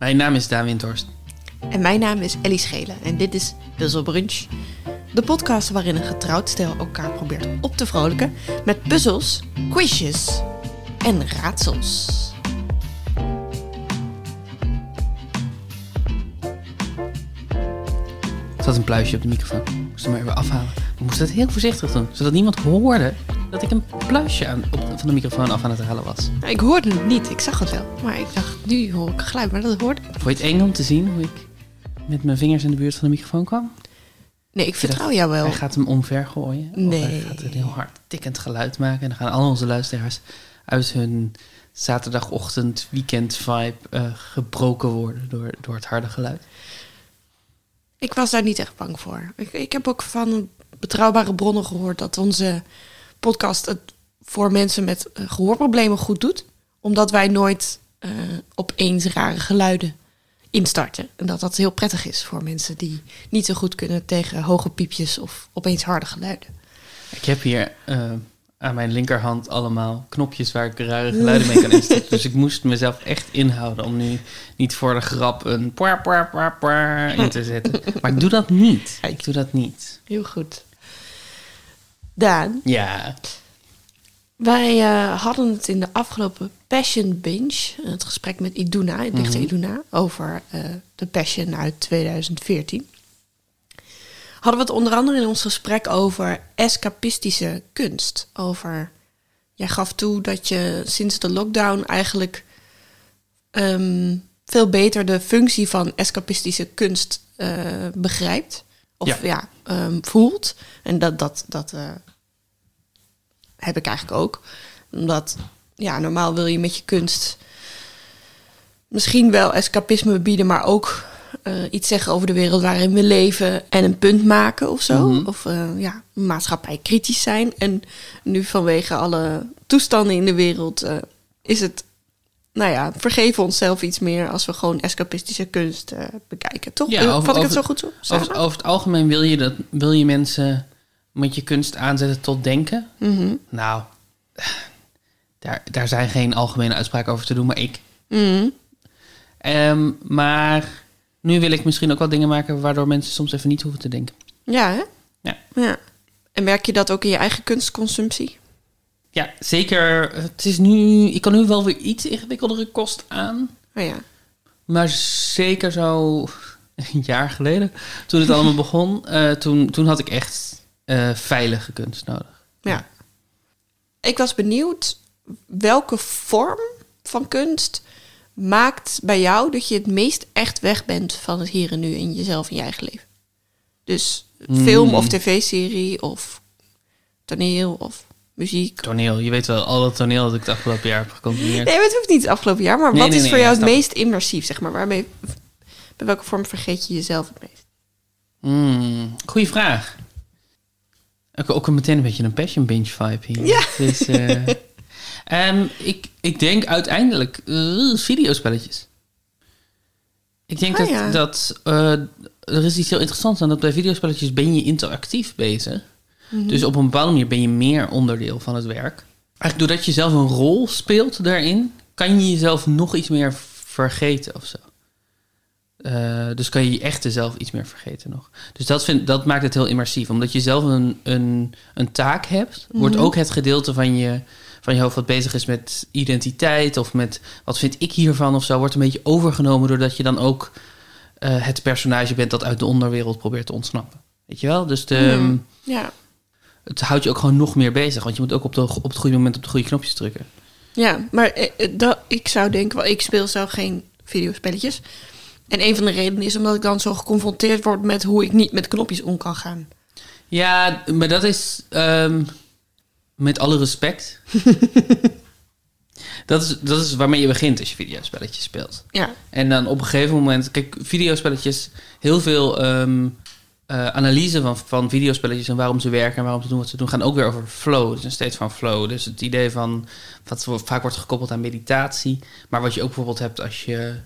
Mijn naam is Daan Windhorst. En mijn naam is Ellie Schelen en dit is Puzzle Brunch. De podcast waarin een getrouwd stel elkaar probeert op te vrolijken met puzzels, quizjes en raadsels. Er zat een pluisje op de microfoon. Ik moest hem maar even afhalen. Ik moest het heel voorzichtig doen, zodat niemand hoorde dat ik een pluisje aan, op, van de microfoon af aan het halen was. Nou, Ik hoorde het niet, ik zag het wel. Maar ik dacht, nu hoor ik geluid, maar dat hoorde ik. Vond je het eng om te zien hoe ik met mijn vingers in de buurt van de microfoon kwam? Nee, ik vertrouw jou wel. Hij gaat hem omver gooien. Of hij Nee. gaat een heel hard tikkend geluid maken. En dan gaan al onze luisteraars uit hun zaterdagochtend weekend vibe eh, gebroken worden door, door het harde geluid. Ik was daar niet echt bang voor. Ik, ik heb ook van betrouwbare bronnen gehoord dat onze podcast het voor mensen met eh, gehoorproblemen goed doet. Omdat wij nooit eh, opeens rare geluiden instarten. En dat dat heel prettig is voor mensen die niet zo goed kunnen tegen hoge piepjes of opeens harde geluiden. Ik heb hier eh, aan mijn linkerhand allemaal knopjes waar ik rare geluiden mee kan instellen. dus ik moest mezelf echt inhouden om nu niet voor de grap een poar, poar, poar, poar in te zetten. Maar ik doe dat niet. Ik doe dat niet. Heel goed. Daan, Ja, wij eh, hadden het in de afgelopen Passion Binge, het gesprek met Iduna, dichter Mhm. Iduna, over eh, de Passion uit 2014. Hadden we het onder andere in ons gesprek over escapistische kunst. Over, jij gaf toe dat je sinds de lockdown eigenlijk ehm, veel beter de functie van escapistische kunst eh, begrijpt. Of Ja. ja, ehm, voelt. En dat, dat, dat heb ik eigenlijk ook. Omdat, ja, normaal wil je met je kunst misschien wel escapisme bieden, maar ook eh, iets zeggen over de wereld waarin we leven en een punt maken of zo. Mhm. Of eh, ja, maatschappij kritisch zijn. En nu vanwege alle toestanden in de wereld eh, is het, nou ja, vergeven onszelf iets meer als we gewoon escapistische kunst bekijken. Toch? Ja, over- Vat ik het zo goed zo? over, over het algemeen wil je, dat, wil je mensen met je kunst aanzetten tot denken. Mhm. Nou, daar, daar zijn geen algemene uitspraken over te doen, maar ik. Mhm. Ehm, maar nu wil ik misschien ook wel dingen maken waardoor mensen soms even niet hoeven te denken. Ja, hè? Ja. ja. En merk je dat ook in je eigen kunstconsumptie? Ja, zeker. Het is nu, ik kan nu wel weer iets ingewikkeldere kost aan. Oh ja. Maar zeker zo een jaar geleden, toen het allemaal begon, eh, toen, toen had ik echt eh, veilige kunst nodig. Ja. Ik was benieuwd welke vorm van kunst maakt bij jou dat je het meest echt weg bent van het hier en nu in jezelf in je eigen leven. Dus film Mm. of tv-serie of toneel of muziek. Toneel, je weet wel, al dat toneel dat ik het afgelopen jaar heb gecombineerd. Nee, het hoeft niet het afgelopen jaar, maar Nee, wat nee, is nee, voor jou het meest immersief, zeg maar? Waarmee, bij welke vorm vergeet je jezelf het meest? Hmm, goeie vraag. Ook, ook een meteen een beetje een passion binge vibe hier. Ja. Dus, eh, ehm, ik, ik denk uiteindelijk eh, videospelletjes. Ik denk Ah, dat, ja. dat eh, er is iets heel interessants aan dat bij videospelletjes ben je interactief bezig. Mhm. Dus op een bepaalde manier ben je meer onderdeel van het werk. Eigenlijk doordat je zelf een rol speelt daarin, kan je jezelf nog iets meer vergeten of zo. Eh, dus kan je je echte zelf iets meer vergeten nog. Dus dat, vind, dat maakt het heel immersief. Omdat je zelf een, een, een taak hebt, wordt Mhm. ook het gedeelte van je, van je hoofd wat bezig is met identiteit of met wat vind ik hiervan of zo, wordt een beetje overgenomen doordat je dan ook eh, het personage bent dat uit de onderwereld probeert te ontsnappen. Weet je wel? Dus de, Mhm. Ja. het houdt je ook gewoon nog meer bezig. Want je moet ook op, de, op het goede moment op de goede knopjes drukken. Ja, maar eh, dat, ik zou denken, wel, ik speel zelf geen videospelletjes. En een van de redenen is omdat ik dan zo geconfronteerd word met hoe ik niet met knopjes om kan gaan. Ja, maar dat is ehm, met alle respect. dat, is, dat is waarmee je begint als je videospelletjes speelt. Ja, En dan op een gegeven moment, kijk, videospelletjes, heel veel ehm, eh, analyse van, van videospelletjes en waarom ze werken en waarom ze doen wat ze doen, gaan ook weer over flow. Dus een state van flow. Dus het idee van, wat vaak wordt gekoppeld aan meditatie, maar wat je ook bijvoorbeeld hebt als je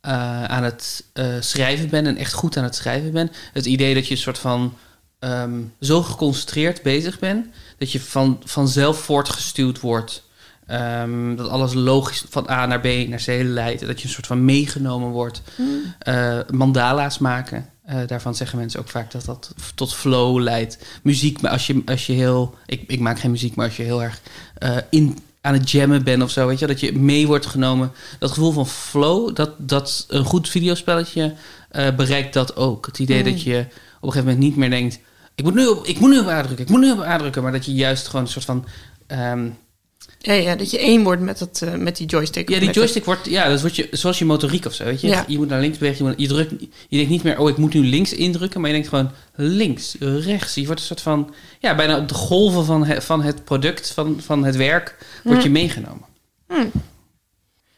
eh, aan het eh, schrijven bent en echt goed aan het schrijven bent. Het idee dat je een soort van ehm, zo geconcentreerd bezig bent, dat je van, vanzelf voortgestuwd wordt Ehm, dat alles logisch van A naar B naar C leidt. Dat je een soort van meegenomen wordt. Hmm. Eh, mandala's maken. Daarvan zeggen mensen ook vaak dat dat tot flow leidt. Muziek, maar als je, als je heel... Ik, ik maak geen muziek, maar als je heel erg eh, in, aan het jammen bent of zo... Weet je, dat je mee wordt genomen. Dat gevoel van flow, dat, dat een goed videospelletje eh, bereikt dat ook. Het idee Mm. dat je op een gegeven moment niet meer denkt... Ik moet nu op, ik moet nu op aandrukken, ik moet nu op aandrukken. Maar dat je juist gewoon een soort van... ehm, Ja, ja, dat je één wordt met, dat, eh, met die joystick. ja, die joystick wordt, ja, dat wordt je, zoals je motoriek of zo, weet je. Ja. Je moet naar links bewegen, je, moet- je, drukt, je denkt niet meer, oh, ik moet nu links indrukken, maar je denkt gewoon links, rechts. Je wordt een soort van, ja, bijna op de golven van, het, van het product, van, van het werk, word je meegenomen. het-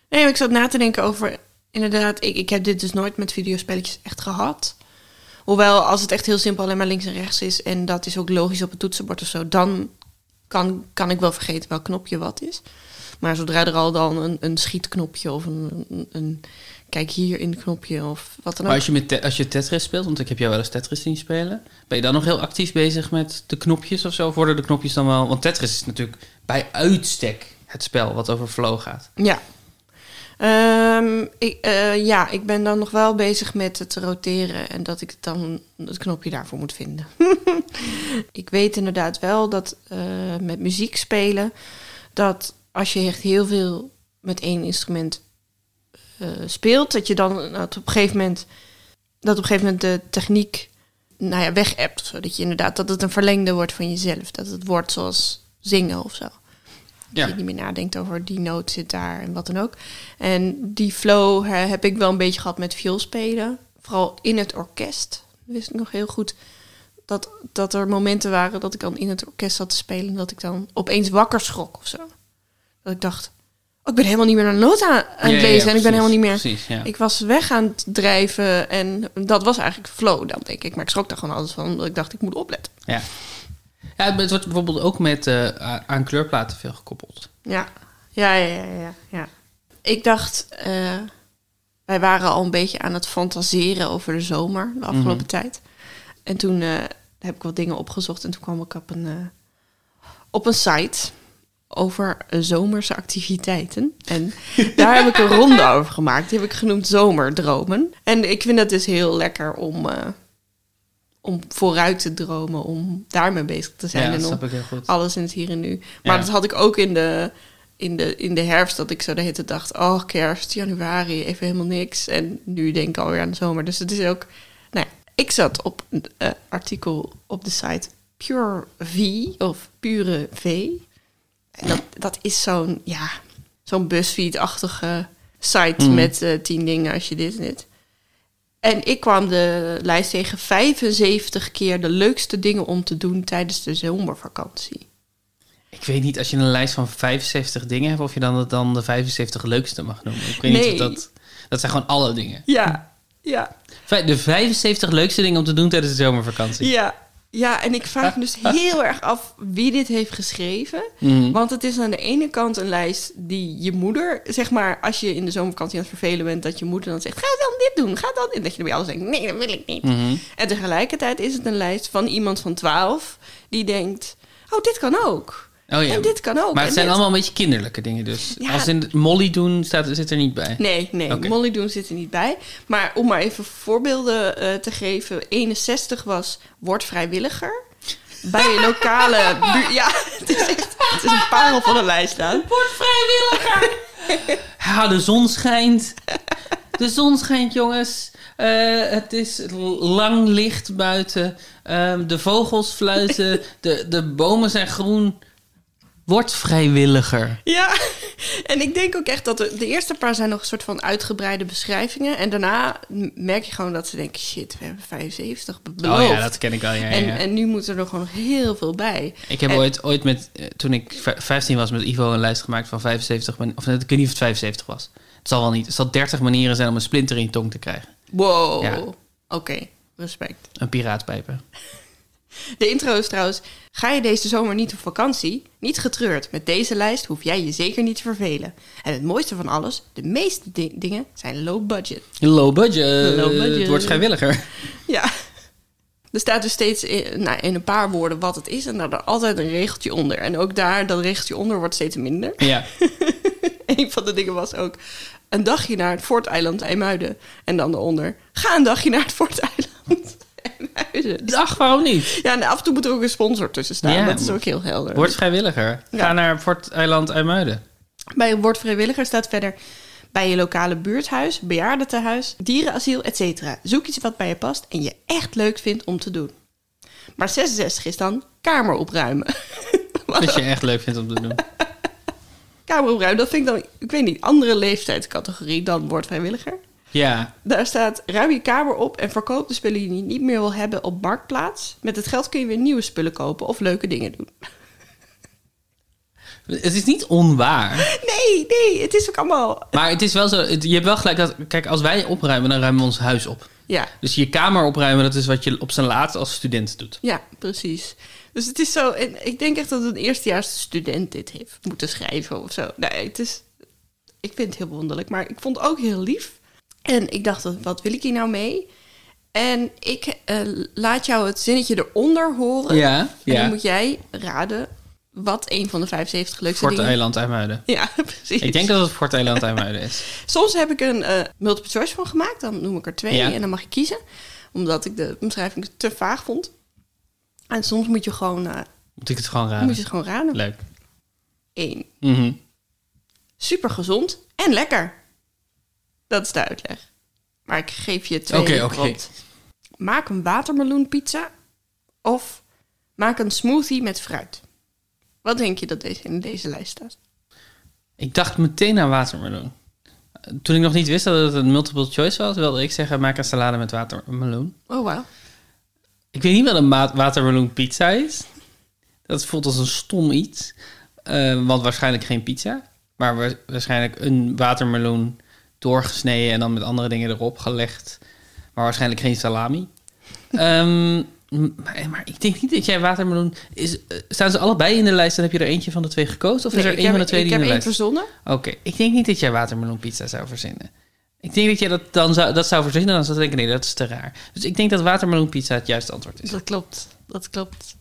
Nee, ik zat na te denken over... Inderdaad, ik, ik heb dit dus nooit met videospelletjes echt gehad. Hoewel, als het echt heel simpel alleen maar links en rechts is... en dat is ook logisch op het toetsenbord of zo... dan kan, kan ik wel vergeten welk knopje wat is. Maar zodra er al dan een, een schietknopje of een, een, een kijk hier in knopje of wat dan ook... Maar als je, met als je Tetris speelt, want ik heb jou wel eens Tetris zien spelen, ben je dan nog heel actief bezig met de knopjes of zo? Of worden de knopjes dan wel, want Tetris is natuurlijk bij uitstek het spel wat over flow gaat. Ja. Ehm, ik, eh, ja, ik ben dan nog wel bezig met het roteren en dat ik dan het knopje daarvoor moet vinden. ik weet inderdaad wel dat eh, met muziek spelen, dat als je echt heel veel met één instrument eh, speelt, dat je dan op een gegeven moment dat op een gegeven moment de techniek nou ja, weg hebt. Zodat je inderdaad dat het een verlengde wordt van jezelf. Dat het wordt zoals zingen of zo. Dat je niet meer nadenkt over die noot zit daar en wat dan ook. En die flow hè, heb ik wel een beetje gehad met vioolspelen. Vooral in het orkest. Wist ik nog heel goed dat, dat er momenten waren dat ik dan in het orkest zat te spelen. En dat ik dan opeens wakker schrok of zo. Dat ik dacht, oh, ik ben helemaal niet meer naar noot aan, aan het Ja, ja, lezen. en ik ben helemaal niet meer... Precies, ja. Ik was weg aan het drijven en dat was eigenlijk flow dan, denk ik. Maar ik schrok daar gewoon alles van, omdat ik dacht, ik moet opletten. Ja. Ja, het wordt bijvoorbeeld ook met eh, aan kleurplaten veel gekoppeld. Ja, ja, ja, ja, ja. ja. Ik dacht, eh, wij waren al een beetje aan het fantaseren over de zomer de afgelopen Mhm. tijd. En toen eh, heb ik wat dingen opgezocht en toen kwam ik op een, op een site over zomerse activiteiten. En daar heb ik een ronde over gemaakt. Die heb ik genoemd Zomerdromen. En ik vind dat dus heel lekker om, om vooruit te dromen, om daarmee bezig te zijn. ja, en snap ik heel goed. alles in het hier en nu. Maar Ja. dat had ik ook in de, in, de, in de herfst, dat ik zo de hele tijd dacht... oh, kerst, januari, even helemaal niks. En nu denk ik alweer aan de zomer. Dus het is ook... Nou, ja, ik zat op een eh, artikel op de site Pure V, of Pure V. En dat, dat is zo'n, ja, zo'n BuzzFeed-achtige site Mhm. met eh, tien dingen als je dit en dit. En ik kwam de lijst tegen 75 keer de leukste dingen om te doen tijdens de zomervakantie. Ik weet niet, als je een lijst van 75 dingen hebt, of je dan, het dan de 75 leukste mag noemen. Ik weet Nee. niet of dat... Dat zijn gewoon alle dingen. Ja, ja, De 75 leukste dingen om te doen tijdens de zomervakantie. ja. Ja, en ik vraag me dus heel erg af wie dit heeft geschreven. Mhm. Want het is aan de ene kant een lijst die je moeder, zeg maar, als je in de zomervakantie aan het vervelen bent, dat je moeder dan zegt: ga dan dit doen, ga dan. En dat je dan bij alles denkt: nee, dat wil ik niet. Mhm. En tegelijkertijd is het een lijst van iemand van 12 die denkt: oh, dit kan ook. Oh ja. En dit kan ook. Maar het zijn dit- allemaal een beetje kinderlijke dingen dus. Ja. Als in Molly doen staat, zit er niet bij. Nee, nee. Molly doen zit er niet bij. Maar om maar even voorbeelden eh, te geven: 61 was word vrijwilliger. Bij een lokale. Ja, het is echt het is een parel van een lijst staan. Word vrijwilliger! ja, de zon schijnt. De zon schijnt, jongens. Eh, het is lang licht buiten. Ehm, de vogels fluiten. De, de bomen zijn groen. Word vrijwilliger. Ja, en ik denk ook echt dat de, de eerste paar zijn nog een soort van uitgebreide beschrijvingen. En daarna merk je gewoon dat ze denken: shit, we hebben 75 be- beloofd. Oh ja, dat ken ik al. Ja, en, ja. en nu moet er nog gewoon heel veel bij. Ik heb en- ooit, ooit met, eh, toen ik v- 15 was met Ivo een lijst gemaakt van 75 man- Of net, ik weet niet of het 75 was. Het zal wel niet. Het zal 30 manieren zijn om een splinter in je tong te krijgen. Wow. Ja. Oké, respect. Een piraatpijper. De intro is trouwens: ga je deze zomer niet op vakantie? Niet getreurd. Met deze lijst hoef jij je zeker niet te vervelen. En het mooiste van alles: de meeste di- dingen zijn low budget. Low budget. Low budget. Het wordt vrijwilliger. Ja. Er staat dus steeds in, nou, in een paar woorden wat het is en dan er altijd een regeltje onder. En ook daar, dat regeltje onder wordt steeds minder. Ja. een van de dingen was ook een dagje naar het Forteiland IJmuiden. En dan eronder, ga een dagje naar het Forteiland IJmuiden. Ach, waarom niet? Ja, en af en toe moet er ook een sponsor tussen staan. Ja. Dat is ook heel helder. Word vrijwilliger. Ga naar Fort Eiland IJmuiden. Bij Word Vrijwilliger staat verder... bij je lokale buurthuis, bejaardentehuis, dierenasiel, etc. Zoek iets wat bij je past en je echt leuk vindt om te doen. Maar 66 is dan kamer opruimen. Als je echt leuk vindt om te doen. kamer opruimen, dat vind ik dan, ik weet niet, andere leeftijdscategorie dan Word Vrijwilliger. Ja. Daar staat, ruim je kamer op en verkoop de spullen die je niet meer wil hebben op Marktplaats. Met het geld kun je weer nieuwe spullen kopen of leuke dingen doen. Het is niet onwaar. Nee, nee, het is ook allemaal... Maar het is wel zo. het- Je hebt wel gelijk dat. Kijk, als wij opruimen, dan ruimen we ons huis op. Ja, Dus je kamer opruimen, dat is wat je op zijn laatst als student doet. ja, precies. Dus het is zo, en ik denk echt dat een eerstejaars student dit heeft moeten schrijven of zo. Nee, het is, ik vind het heel wonderlijk, maar ik vond het ook heel lief. En ik dacht, wat wil ik hier nou mee? En ik eh, laat jou het zinnetje eronder horen. Ja, En dan ja. moet jij raden wat een van de 75 leukste Fort dingen... Eiland IJmuiden. Ja, precies. Ik denk dat het Fort Eiland IJmuiden is. Soms heb ik een eh, multiple choice van gemaakt. Dan noem ik er twee Ja. en dan mag je kiezen. Omdat ik de omschrijving te vaag vond. En soms moet je gewoon, eh, Moet ik het gewoon moet je raden? het gewoon raden. Leuk. Eén. Mhm. Super gezond en lekker. Dat is de uitleg. Maar ik geef je twee Oké. Maak een watermeloenpizza of maak een smoothie met fruit. Wat denk je dat deze in deze lijst staat? Ik dacht meteen aan watermeloen. Toen ik nog niet wist dat het een multiple choice was, wilde ik zeggen: maak een salade met watermeloen. Oh, wauw. Ik weet niet wat een ma- watermeloen pizza is. Dat voelt als een stom iets. Eh, want waarschijnlijk geen pizza. Maar wa- waarschijnlijk een watermeloen doorgesneden en dan met andere dingen erop gelegd. Maar waarschijnlijk geen salami. Ehm, maar, maar ik denk niet dat jij watermeloen... Is, eh, staan ze allebei in de lijst en heb je er eentje van de twee gekozen? Of is er ik één heb, van de twee ik die in heb de één lijst verzonnen. Oké, ik denk niet dat jij watermeloenpizza zou verzinnen. Ik denk dat jij dat dan zou, dat zou verzinnen, dan zou ik denken, nee, dat is te raar. Dus ik denk dat watermeloenpizza het juiste antwoord is. Dat klopt. Dat klopt.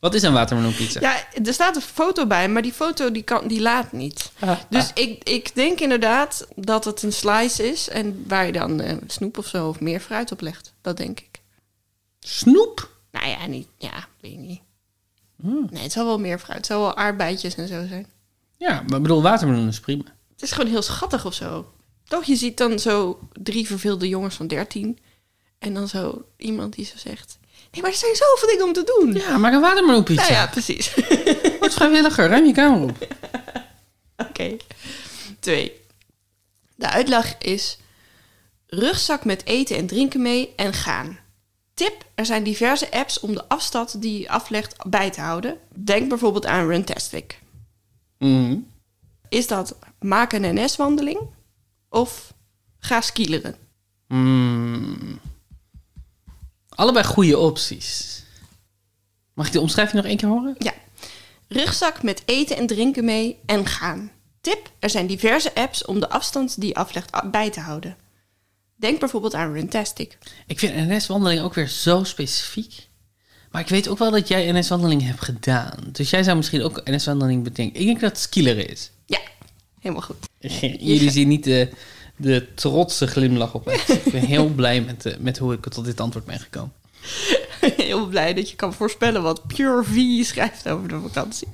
Wat is een watermeloenpizza? Ja, er staat een foto bij, maar die foto die, kan, die laat niet. Ah, Dus ik, ik denk inderdaad dat het een slice is en waar je dan eh, snoep of zo of meer fruit op legt. Dat denk ik. Snoep? Nou ja, niet, ja, weet ik niet. Hmm. Nee, het zal wel meer fruit. Het zal wel aardbeidjes en zo zijn. Ja, maar ik bedoel, watermeloen is prima. Het is gewoon heel schattig of zo. Toch, je ziet dan zo drie verveelde jongens van 13 en dan zo iemand die zo zegt... Nee, maar er zijn zoveel dingen om te doen. Ja, maak een watermeloenpizza. Nou ja, precies. Word vrijwilliger, ruim je kamer op. Oké. Twee. De uitleg is rugzak met eten en drinken mee en gaan. Tip, er zijn diverse apps om de afstand die je aflegt bij te houden. Denk bijvoorbeeld aan Runtastic. Mhm. Is dat maak een NS-wandeling of ga skileren? Mm. Allebei goede opties. Mag ik de omschrijving nog één keer horen? Ja. Rugzak met eten en drinken mee en gaan. Tip, er zijn diverse apps om de afstand die je aflegt bij te houden. Denk bijvoorbeeld aan Runtastic. Ik vind NS-wandeling ook weer zo specifiek. Maar ik weet ook wel dat jij NS-wandeling hebt gedaan. Dus jij zou misschien ook NS-wandeling bedenken. Ik denk dat het skileren is. Ja, helemaal goed. Jullie zien niet de, de trotse glimlach op. Ik ben heel blij met, eh, met hoe ik tot dit antwoord ben gekomen. Heel blij dat je kan voorspellen wat Pure V schrijft over de vakantie.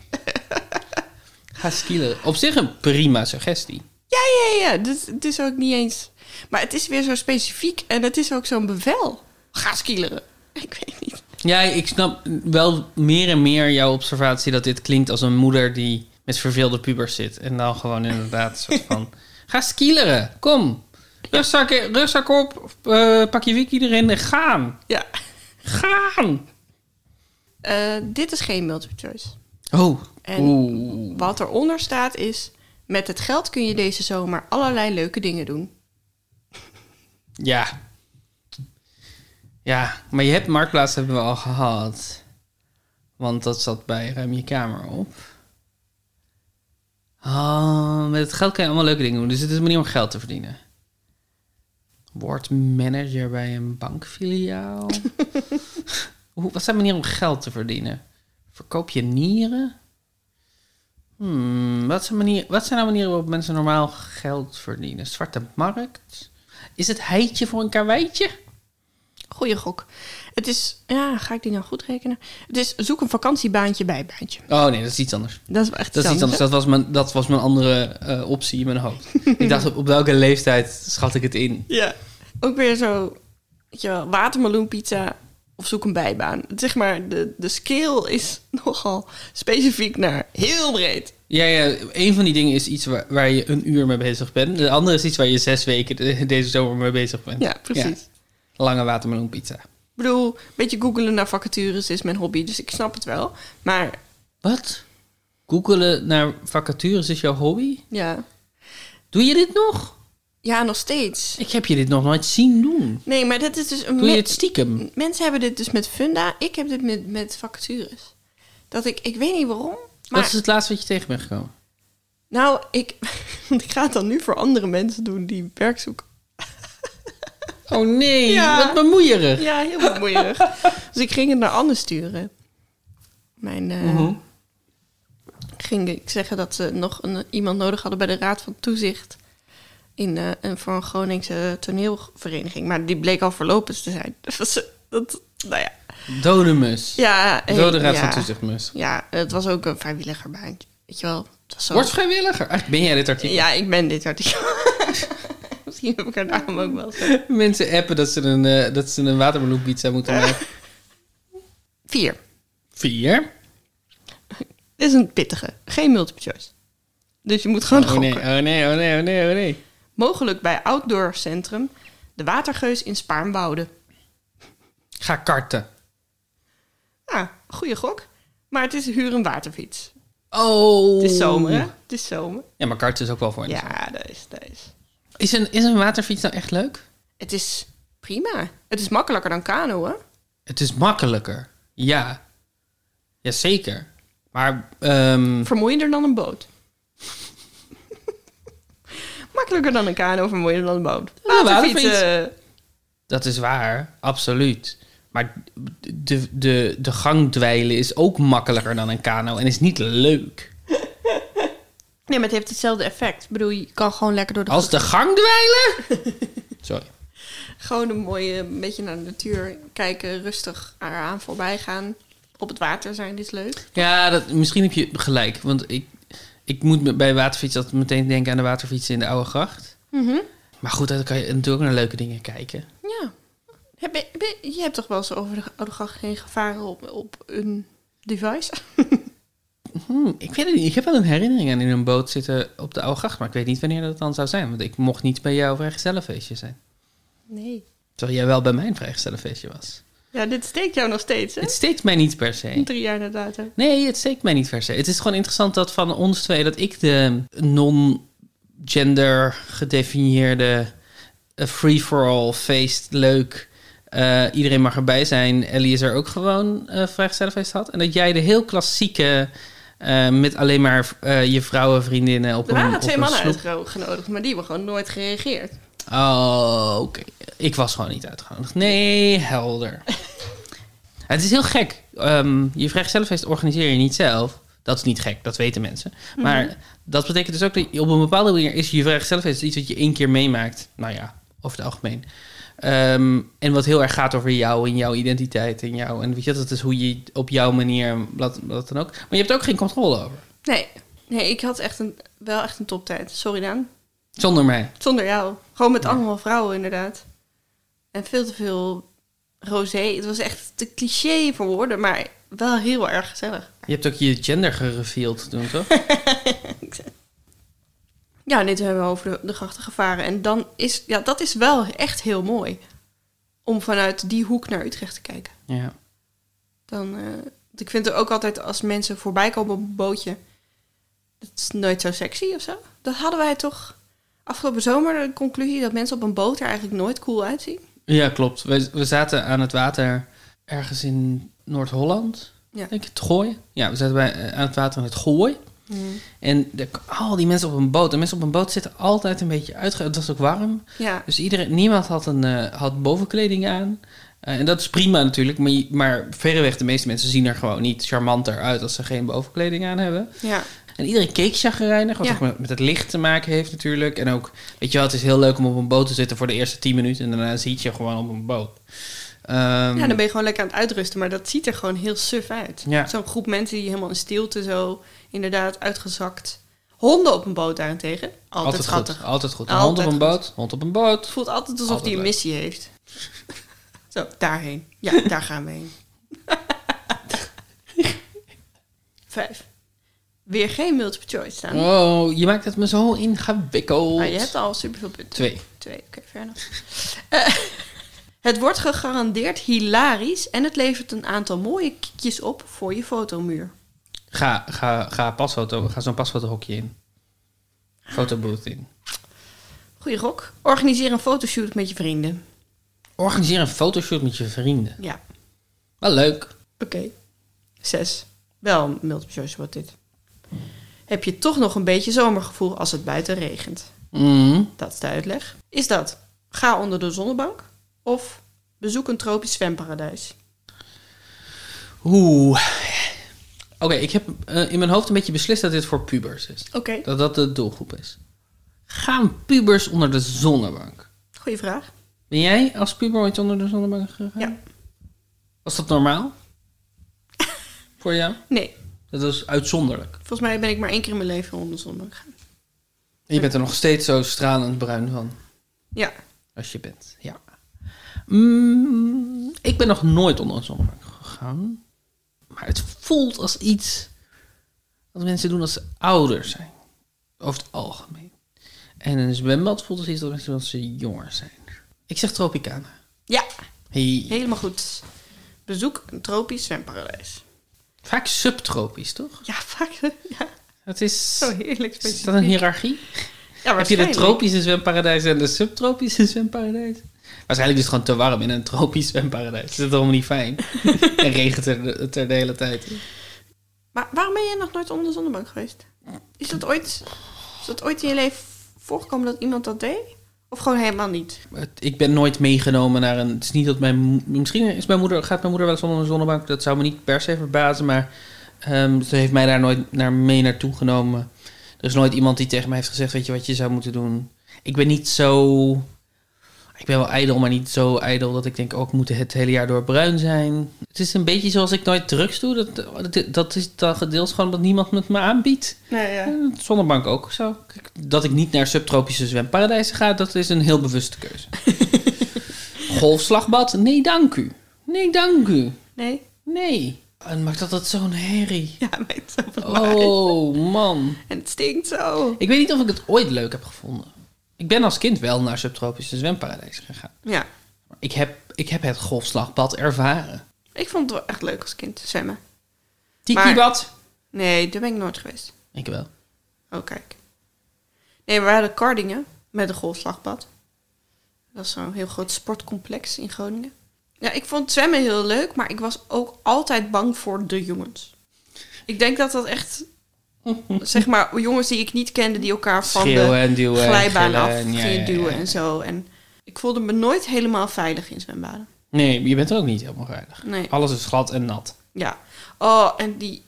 Ga skileren. Op zich een prima suggestie. Ja, ja, ja. Dus, het is ook niet eens... Maar het is weer zo specifiek en het is ook zo'n bevel. Ga skileren. Ik weet niet. Ja, ik snap wel meer en meer jouw observatie dat dit klinkt als een moeder die met verveelde pubers zit. En dan gewoon inderdaad een soort van... Ga skileren, kom. Rugzak, rugzak op, eh, pak je wiki erin en gaan. Ja. Gaan. Eh, dit is geen multiple choice. Oh, En oeh. wat eronder staat is... Met het geld kun je deze zomer allerlei leuke dingen doen. Ja. Ja, maar je hebt Marktplaats hebben we al gehad. Want dat zat bij Ruim je Kamer op. Oh, met het geld kan je allemaal leuke dingen doen. Dus het is een manier om geld te verdienen. Word manager bij een bankfiliaal. Hoe, wat zijn manieren om geld te verdienen? Verkoop je nieren? Hmm, wat, zijn manier, wat zijn nou manieren waarop mensen normaal geld verdienen? Zwarte markt? Is het heitje voor een karweitje? Goeie gok. Het is, ja, ga ik die nou goed rekenen? Het is zoek een vakantiebaantje bij baantje. Oh nee, dat is iets anders. Dat is echt Dat is iets anders. Dat was mijn, dat was mijn andere eh, optie in mijn hoofd. ik dacht, op, op welke leeftijd schat ik het in? Ja. Ook weer zo, weet je wel, watermeloenpizza of zoek een bijbaan. Zeg maar, de, de scale is nogal specifiek naar heel breed. Ja, ja, een van die dingen is iets waar, waar je een uur mee bezig bent. De andere is iets waar je zes weken de- deze zomer mee bezig bent. Ja, precies. Lange watermeloenpizza. Ik bedoel, een beetje googelen naar vacatures is mijn hobby, dus ik snap het wel. Maar Wat? Googelen naar vacatures is jouw hobby? ja, Doe je dit nog? ja nog steeds. Ik heb je dit nog nooit zien doen. Nee, maar dat is dus een Doe je het stiekem? Mensen hebben dit dus met funda. Ik heb dit met, met vacatures. Dat ik, ik weet niet waarom. Maar Wat is het laatste wat je tegen bent gekomen? nou, ik, want ik ga het dan nu voor andere mensen doen die werk zoeken. Oh nee, Ja. wat bemoeierig. Ja, heel bemoeierig. dus ik ging het naar Anne sturen. Mijn, eh, Mhm. ging ik zeggen dat ze nog een, iemand nodig hadden bij de Raad van Toezicht. In, eh, een, voor een Groningse toneelvereniging. Maar die bleek al verlopen te zijn. Dat, was, dat nou ja. Dode mus. Ja, eh, Dode raad ja. van toezichtmus. Ja, het was ook een vrijwilligerbaantje. Weet je wel. Het was zo... Word vrijwilliger. Echt, ben jij dit artikel? Ja, ik ben dit artikel. Misschien heb ik haar daarom ook wel. Mensen appen dat ze een, eh, dat ze een moeten maken. Vier. Vier. Dit is een pittige. Geen multiple choice. Dus je moet gewoon Oh gokken. nee, oh nee, oh nee, oh nee, oh nee. Mogelijk bij Outdoor Centrum. De Watergeus in Spaarnwoude. Ga karten. Ah, goede gok. Maar het is huur een waterfiets. Oh. Het is zomer, hè? Het is zomer. Ja, maar karten is ook wel voor. Ja, dat is, dat is. Is een, is een waterfiets nou echt leuk? Het is prima. Het is makkelijker dan kano, hè? Het is makkelijker. Ja. Jazeker. Maar, ehm, Vermoeiender dan een boot. makkelijker dan een kano, vermoeiender dan een boot. Waterfietsen. dat is waar. Absoluut. Maar de, de, de gang dweilen is ook makkelijker dan een kano en is niet leuk. Nee, maar het heeft hetzelfde effect. Ik bedoel, je kan gewoon lekker door de... Als de gang dweilen? Sorry. Gewoon een mooie, een beetje naar de natuur kijken, rustig eraan voorbij gaan. Op het water zijn, dit is leuk. Ja, dat, misschien heb je gelijk. Want ik, ik moet bij waterfiets altijd meteen denken aan de waterfietsen in de Oude Gracht. Maar goed, dan kan je natuurlijk ook naar leuke dingen kijken. Ja. Heb je, je- hebt toch wel eens over de Oude Gracht heen gevaren op, op een device? Hmm, ik weet het niet. Ik heb wel een herinnering aan in een boot zitten op de Oude Gracht. Maar ik weet niet wanneer dat dan zou zijn. Want ik mocht niet bij jouw vrijgezellenfeestje zijn. Nee. Terwijl jij wel bij mijn vrijgezellenfeestje was. Ja, dit steekt jou nog steeds, hè? Het steekt mij niet per se. Drie jaar dato. Nee, het steekt mij niet per se. Het is gewoon interessant dat van ons twee... dat ik de non-gender gedefinieerde eh, free-for-all feest leuk... eh, iedereen mag erbij zijn. Ellie is er ook gewoon eh vrijgezellenfeest had. En dat jij de heel klassieke... eh, met alleen maar eh, je vrouwenvriendinnen op Er een waren op twee mannen uitgenodigd, maar die hebben gewoon nooit gereageerd. Oh, oké. Ik was gewoon niet uitgenodigd. Nee, helder. het is heel gek. Ehm, je vrijgezellenfeest organiseer je niet zelf. Dat is niet gek, dat weten mensen. Maar dat betekent dus ook dat je op een bepaalde manier is je vrijgezellenfeest iets wat je één keer meemaakt. Nou ja, over het algemeen. Ehm, en wat heel erg gaat over jou en jouw identiteit en jou. En weet je, dat is hoe je op jouw manier, wat, wat dan ook. Maar je hebt er ook geen controle over. Nee. Nee, ik had echt een, wel echt een toptijd. Sorry Daan. Zonder mij. Zonder jou. Gewoon met allemaal vrouwen, inderdaad. En veel te veel rosé. Het was echt te cliché voor woorden, maar wel heel erg gezellig. Je hebt ook je gender gereveeld toen, toch? Ja, dit hebben we over de, de grachten gevaren. En dan is, ja, dat is wel echt heel mooi. Om vanuit die hoek naar Utrecht te kijken. ja. Dan, eh, ik vind er ook altijd als mensen voorbij komen op een bootje. Dat is nooit zo sexy of zo. Dat hadden wij toch afgelopen zomer de conclusie dat mensen op een boot er eigenlijk nooit cool uitzien. Ja, klopt. We, we zaten aan het water ergens in Noord-Holland. Ja. Denk ik, het Gooi. Ja, we zaten bij, eh, aan het water in het Gooi. En de, al die mensen op een boot. En mensen op een boot zitten altijd een beetje uitge... Het was ook warm. Ja. Dus iedereen, niemand had, een, eh, had bovenkleding aan. Eh, en dat is prima natuurlijk. Maar, maar verreweg de meeste mensen zien er gewoon niet charmanter uit... als ze geen bovenkleding aan hebben. Ja. En iedereen keek chagrijnig, wat Ja. ook met, met het licht te maken heeft natuurlijk. En ook, weet je wel, het is heel leuk om op een boot te zitten voor de eerste 10 minuten. En daarna zit je gewoon op een boot. Ehm, ja, dan ben je gewoon lekker aan het uitrusten. Maar dat ziet er gewoon heel suf uit. Ja. Zo'n groep mensen die helemaal in stilte zo inderdaad uitgezakt. Honden op een boot daarentegen. Altijd, altijd schattig. goed. Altijd goed. Een Altijd hond op een goed. boot. Hond op een boot. Het voelt altijd alsof die een leuk. missie heeft. zo, daarheen. Ja, daar gaan we heen. Vijf. Weer geen multiple choice staan. Oh, je maakt het me zo ingewikkeld. Maar je hebt al superveel punten. Twee. Twee, oké, enough. Eh, het wordt gegarandeerd hilarisch en het levert een aantal mooie kiekjes op voor je fotomuur. Ga, ga, ga, pasfoto, ga zo'n pasfotohokje in. Fotobooth in. Goeie rok. Organiseer een fotoshoot met je vrienden. Organiseer een fotoshoot met je vrienden. Ja, Wel leuk. oké. Zes. Wel een multiple choice wordt dit. Heb je toch nog een beetje zomergevoel als het buiten regent? Mm. Dat is de uitleg. Is dat ga onder de zonnebank of bezoek een tropisch zwemparadijs? Oeh. Oké, ik heb eh, in mijn hoofd een beetje beslist dat dit voor pubers is. Oké, Dat dat de doelgroep is. Gaan pubers onder de zonnebank? goeie vraag. Ben jij als puber ooit onder de zonnebank gegaan? Ja. Was dat normaal? voor jou? Nee, Dat was uitzonderlijk. volgens mij ben ik maar één keer in mijn leven onder de zonnebank gegaan. En je bent er nog steeds zo stralend bruin van. Ja, Als je bent, ja. Mm, ik ben nog nooit onder een zonnebank gegaan. Maar het voelt als iets wat mensen doen als ze ouder zijn. Over het algemeen. En een zwembad voelt als iets dat mensen doen als ze jonger zijn. Ik zeg Tropicana. ja, Hey. helemaal goed. Bezoek een tropisch zwemparadijs. Vaak subtropisch, toch? Ja, vaak. Ja, Het is... zo heerlijk Is specifiek. dat een hiërarchie? Ja, Heb je de tropische zwemparadijs en de subtropische zwemparadijs? Waarschijnlijk is het gewoon te warm in een tropisch zwemparadijs. Dat is helemaal niet fijn. en regent er de, het er de hele tijd. Maar waarom ben jij nog nooit onder de zonnebank geweest? Is dat ooit, is dat ooit in je leven voorgekomen dat iemand dat deed? Of gewoon helemaal niet? Het- Ik ben nooit meegenomen naar een... Het is niet dat mijn... Misschien is mijn moeder, gaat mijn moeder wel eens onder een zonnebank. Dat zou me niet per se verbazen. Maar ehm, ze heeft mij daar nooit naar mee naartoe genomen. Er is nooit iemand die tegen mij heeft gezegd... Weet je wat je zou moeten doen? Ik ben niet zo... Ik ben wel ijdel, maar niet zo ijdel dat ik denk... Oh, ik moet het hele jaar door bruin zijn. Het is een beetje zoals ik nooit drugs doe. Dat, dat, dat is dat deels gewoon dat niemand het me aanbiedt. Nee, ja. Het zonnebank ook zo. Dat ik niet naar subtropische zwemparadijzen ga, dat is een heel bewuste keuze. Golfslagbad? Nee, dank u. Nee, dank u. Nee? Nee. En maakt dat dat zo'n herrie? Ja, het zo. Oh, man. En het stinkt zo. Ik weet niet of ik het ooit leuk heb gevonden. Ik ben als kind wel naar subtropische zwemparadijzen gegaan. Ja, Ik heb, ik heb het golfslagbad ervaren. ik vond het wel echt leuk als kind, zwemmen. Tiki-bad? Nee, daar ben ik nooit geweest. Ik wel. Oh, kijk. Nee, we hadden Kardingen met een golfslagbad. Dat is zo'n heel groot sportcomplex in Groningen. Ja, ik vond zwemmen heel leuk, maar ik was ook altijd bang voor de jongens. Ik denk dat dat echt, zeg maar, jongens die ik niet kende, die elkaar van Schreeuwen de en duwen. en glijbaan gillen af ja, gingen ja, duwen ja. en zo. En ik voelde me nooit helemaal veilig in zwembaden. Nee, je bent er ook niet helemaal veilig. Nee. Alles is glad en nat. Ja. Oh, en die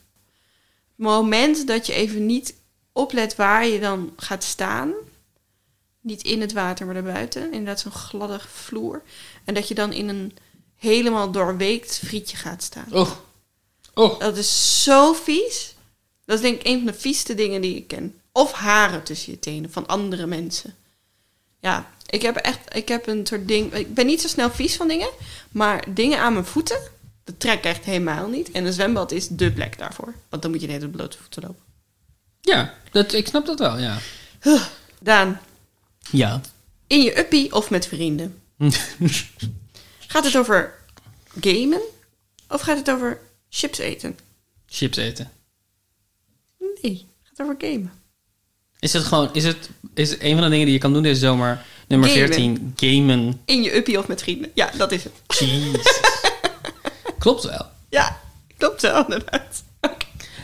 moment dat je even niet oplet waar je dan gaat staan. Niet in het water, maar daarbuiten. Inderdaad zo'n gladde vloer. En dat je dan in een helemaal doorweekt frietje gaat staan. Oh. Oh. Dat is zo vies. Dat is denk ik een van de vieste dingen die ik ken. Of haren tussen je tenen van andere mensen. Ja, ik heb echt ik heb een soort ding. Ik ben niet zo snel vies van dingen. Maar dingen aan mijn voeten, dat trek ik echt helemaal niet. En een zwembad is dé plek daarvoor. Want dan moet je net op blote voeten lopen. Ja, dat, ik snap dat wel, ja. Daan, Ja. in je uppie of met vrienden? Gaat het over gamen? Of gaat het over chips eten? Chips eten. Nee, het gaat over gamen. Is het gewoon, is het, is het een van de dingen die je kan doen deze zomer? Nummer Gamen. 14, gamen. In je uppie of met vrienden? Ja, dat is het. Jezus. Klopt wel. Ja, klopt wel inderdaad.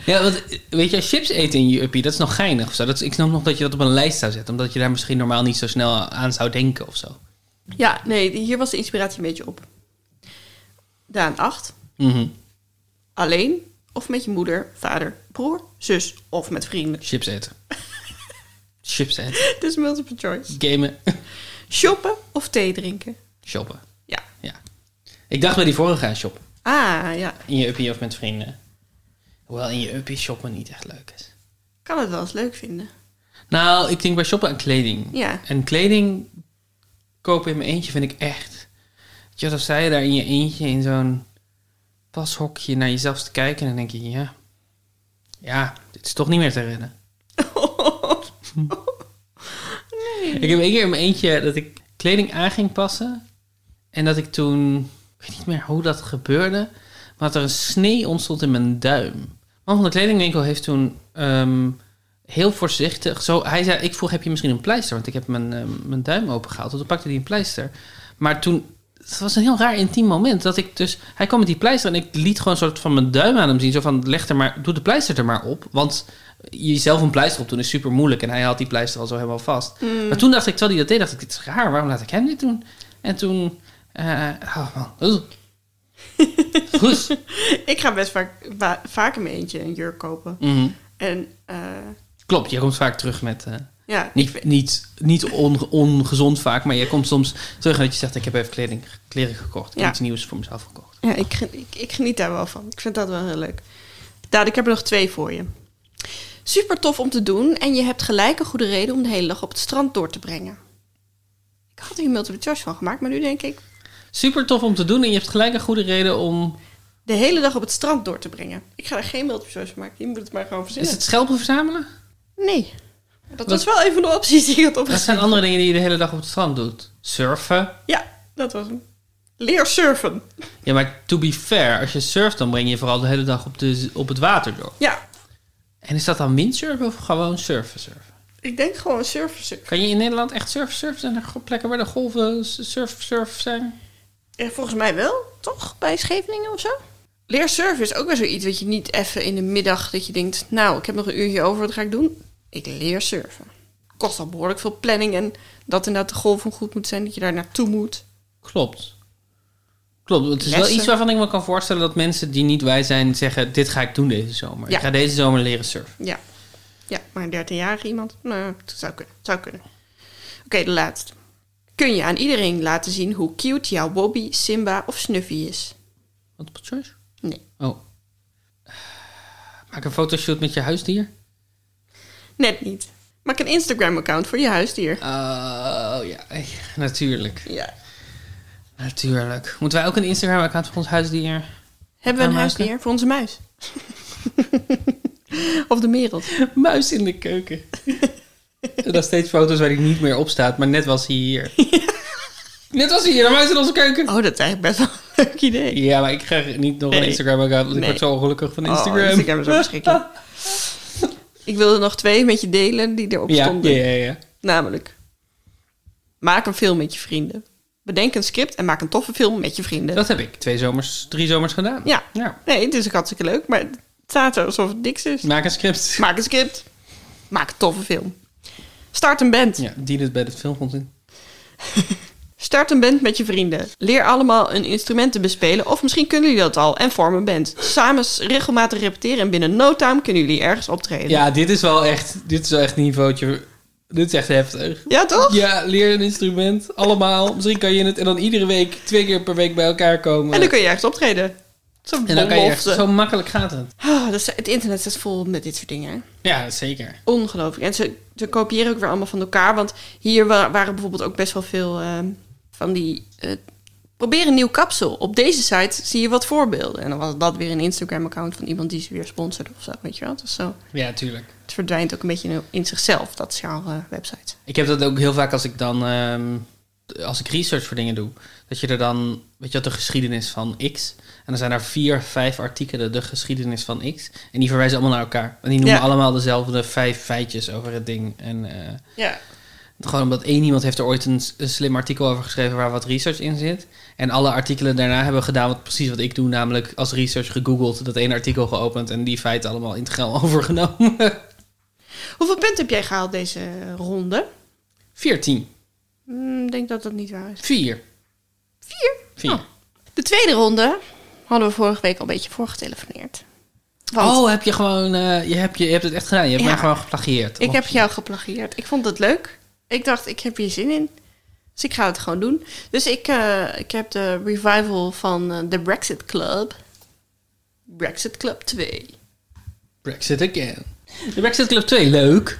Ja, want weet je, chips eten in je uppie, dat is nog geinig of zo. Dat is, ik snap nog dat je dat op een lijst zou zetten, omdat je daar misschien normaal niet zo snel aan zou denken of zo. Ja, nee, hier was de inspiratie een beetje op. Daan 8. Mhm. Alleen of met je moeder, vader, broer, zus of met vrienden. Chips eten. Chips eten. Dus multiple choice. Gamen. Shoppen of thee drinken? Shoppen. Ja. Ja. Ik dacht bij die vorige shoppen. Ah, ja. In je uppie of met vrienden. Hoewel in je uppie shoppen niet echt leuk is. Kan het wel eens leuk vinden. Nou, ik denk bij shoppen aan kleding. Ja. En kleding kopen in mijn eentje vind ik echt... Weet je, wat, als je daar in je eentje in zo'n pashokje naar jezelf te kijken... en dan denk je, ja... Ja, dit is toch niet meer te redden. Ik heb één keer in mijn eentje dat ik kleding aan ging passen. En dat ik toen... Ik weet niet meer hoe dat gebeurde. Maar dat er een snee ontstond in mijn duim. Man van de kledingwinkel heeft toen ehm, heel voorzichtig... Zo, hij zei, ik vroeg, heb je misschien een pleister? Want ik heb mijn, ehm, mijn duim opengehaald. Dus toen pakte hij een pleister. Maar toen... Het was een heel raar intiem moment. Dat ik dus... Hij kwam met die pleister en ik liet gewoon een soort van mijn duim aan hem zien. Zo van, leg er maar... Doe de pleister er maar op. Want jezelf een pleister op doen is super moeilijk. En hij had die pleister al zo helemaal vast. Maar toen dacht ik, terwijl hij dat deed, dacht ik, dit is raar. Waarom laat ik hem dit doen? En toen... eh oh man. Oeh. Goed. Ik ga best vaak, va- vaak in mijn eentje een jurk kopen. Mhm. En eh, Klopt, je komt vaak terug met... eh, ja, niet niet, niet on- ongezond vaak, maar je komt soms terug en dat je zegt... ik heb even kleding, kleren gekocht. Ik heb Ja. iets nieuws voor mezelf gekocht. ja ik, ik, ik geniet daar wel van. Ik vind dat wel heel leuk. Daan, ik heb er nog twee voor je. Super tof om te doen en je hebt gelijk een goede reden om de hele dag op het strand door te brengen. Ik had hier een multiple choice van gemaakt, maar nu denk ik Super tof om te doen en je hebt gelijk een goede reden om... de hele dag op het strand door te brengen. Ik ga er geen multiple choice van maken. Je moet het maar gewoon verzinnen. Is het schelpen verzamelen? Nee. Dat was wel een van de opties die ik had Dat opgeschreven. zijn andere dingen die je de hele dag op het strand doet. Surfen. Ja, dat was hem. Leer surfen. Ja, maar to be fair, als je surft, dan breng je vooral de hele dag op, de, op het water door. Ja, En is dat dan windsurfen of gewoon surfen surfen? ik denk gewoon surfen surfen. Kan je in Nederland echt surfen surfen? Zijn er plekken waar de golven surf surf zijn? Ja, volgens mij wel, toch? Bij Scheveningen of zo? Leer surfen is ook wel zoiets wat je niet even in de middag dat je denkt... nou, ik heb nog een uurtje over, wat ga ik doen? Ik leer surfen. Kost al behoorlijk veel planning en dat inderdaad de golven goed moet zijn, dat je daar naartoe moet. Klopt. Klopt. Het is wel iets waarvan ik me kan voorstellen dat mensen die niet wij zijn zeggen: Dit ga ik doen deze zomer. Ja. Ik ga deze zomer leren surfen. Ja, ja maar een 13-jarige iemand? Nou, het zou kunnen. Zou kunnen. Oké, de laatste. Kun je aan iedereen laten zien hoe cute jouw Bobby, Simba of Snuffy is? Wat op choice? Nee. Oh. Maak een fotoshoot met je huisdier. Net niet. Maak een Instagram-account voor je huisdier. Oh ja, natuurlijk. Ja. Natuurlijk. Moeten wij ook een Instagram-account voor ons huisdier? Hebben we een huisdier voor onze muis? of de merel? Muis in de keuken. en dan steeds foto's waar hij niet meer op staat, maar net was hij hier. Net was hij hier, een muis in onze keuken. Oh, dat is eigenlijk best wel een leuk idee. Ja, maar ik krijg niet nog een. Instagram-account, want ik word zo ongelukkig van Oh, Instagram. Instagram is ook verschrikkelijk. Ik wilde nog twee met je delen die erop ja, stonden. ja, ja, ja. Namelijk, maak een film met je vrienden. Bedenk een script en maak een toffe film met je vrienden. Dat heb ik twee zomers, drie zomers gedaan. Ja. ja. Nee, het is ook hartstikke leuk, maar het staat er alsof het niks is. Maak een script. Maak een script. Maak een toffe film. Start een band. Ja, dien het bij het filmfonds in. Start een band met je vrienden. Leer allemaal een instrument te bespelen. Of misschien kunnen jullie dat al en vorm een band. Samen regelmatig repeteren en binnen no time kunnen jullie ergens optreden. Ja, dit is wel echt, dit is wel echt een niveautje. Dit is echt heftig. Ja, toch? Ja, leer een instrument, allemaal. Misschien kan je het en dan iedere week, twee keer per week bij elkaar komen. En dan kun je ergens optreden. Zo'n En dan kan je echt, belofte. zo makkelijk gaat het. Is- het internet staat vol met dit soort dingen. Ja, zeker. Ongelooflijk. En ze, ze kopiëren ook weer allemaal van elkaar. Want hier wa- waren bijvoorbeeld ook best wel veel ehm, van die... eh, probeer een nieuw kapsel. Op deze site zie je wat voorbeelden. En dan was dat weer een Instagram-account van iemand die ze weer sponsorde of zo. Weet je wel? Dus zo, Ja, tuurlijk. het verdwijnt ook een beetje in zichzelf, dat genre website. Ik heb dat ook heel vaak als ik dan, ehm, als ik research voor dingen doe, dat je er dan, weet je wat, de geschiedenis van X. En dan zijn er vier, vijf artikelen, de geschiedenis van X. En die verwijzen allemaal naar elkaar. En die noemen Ja. allemaal dezelfde vijf feitjes over het ding. En eh, Ja. Gewoon omdat één iemand heeft er ooit een, slim artikel over geschreven waar wat research in zit. En alle artikelen daarna hebben gedaan wat precies wat ik doe, namelijk als research gegoogeld, dat ene artikel geopend en die feiten allemaal integraal overgenomen. Hoeveel punten heb jij gehaald deze ronde? 14. Hmm, Ik denk dat dat niet waar is. 4. Vier? 4. Oh. De tweede ronde hadden we vorige week al een beetje voorgetelefoneerd. Want Oh, heb je gewoon, eh, je, hebt, je, je hebt het echt gedaan. Je hebt Ja. mij gewoon geplagieerd. ik heb jou geplagieerd. Ik vond het leuk. Ik dacht, ik heb hier zin in. Dus ik ga het gewoon doen. Dus ik, eh, ik heb de revival van eh, de Brexit Club. Brexit Club 2. Brexit again. De Brexit Club 2, leuk.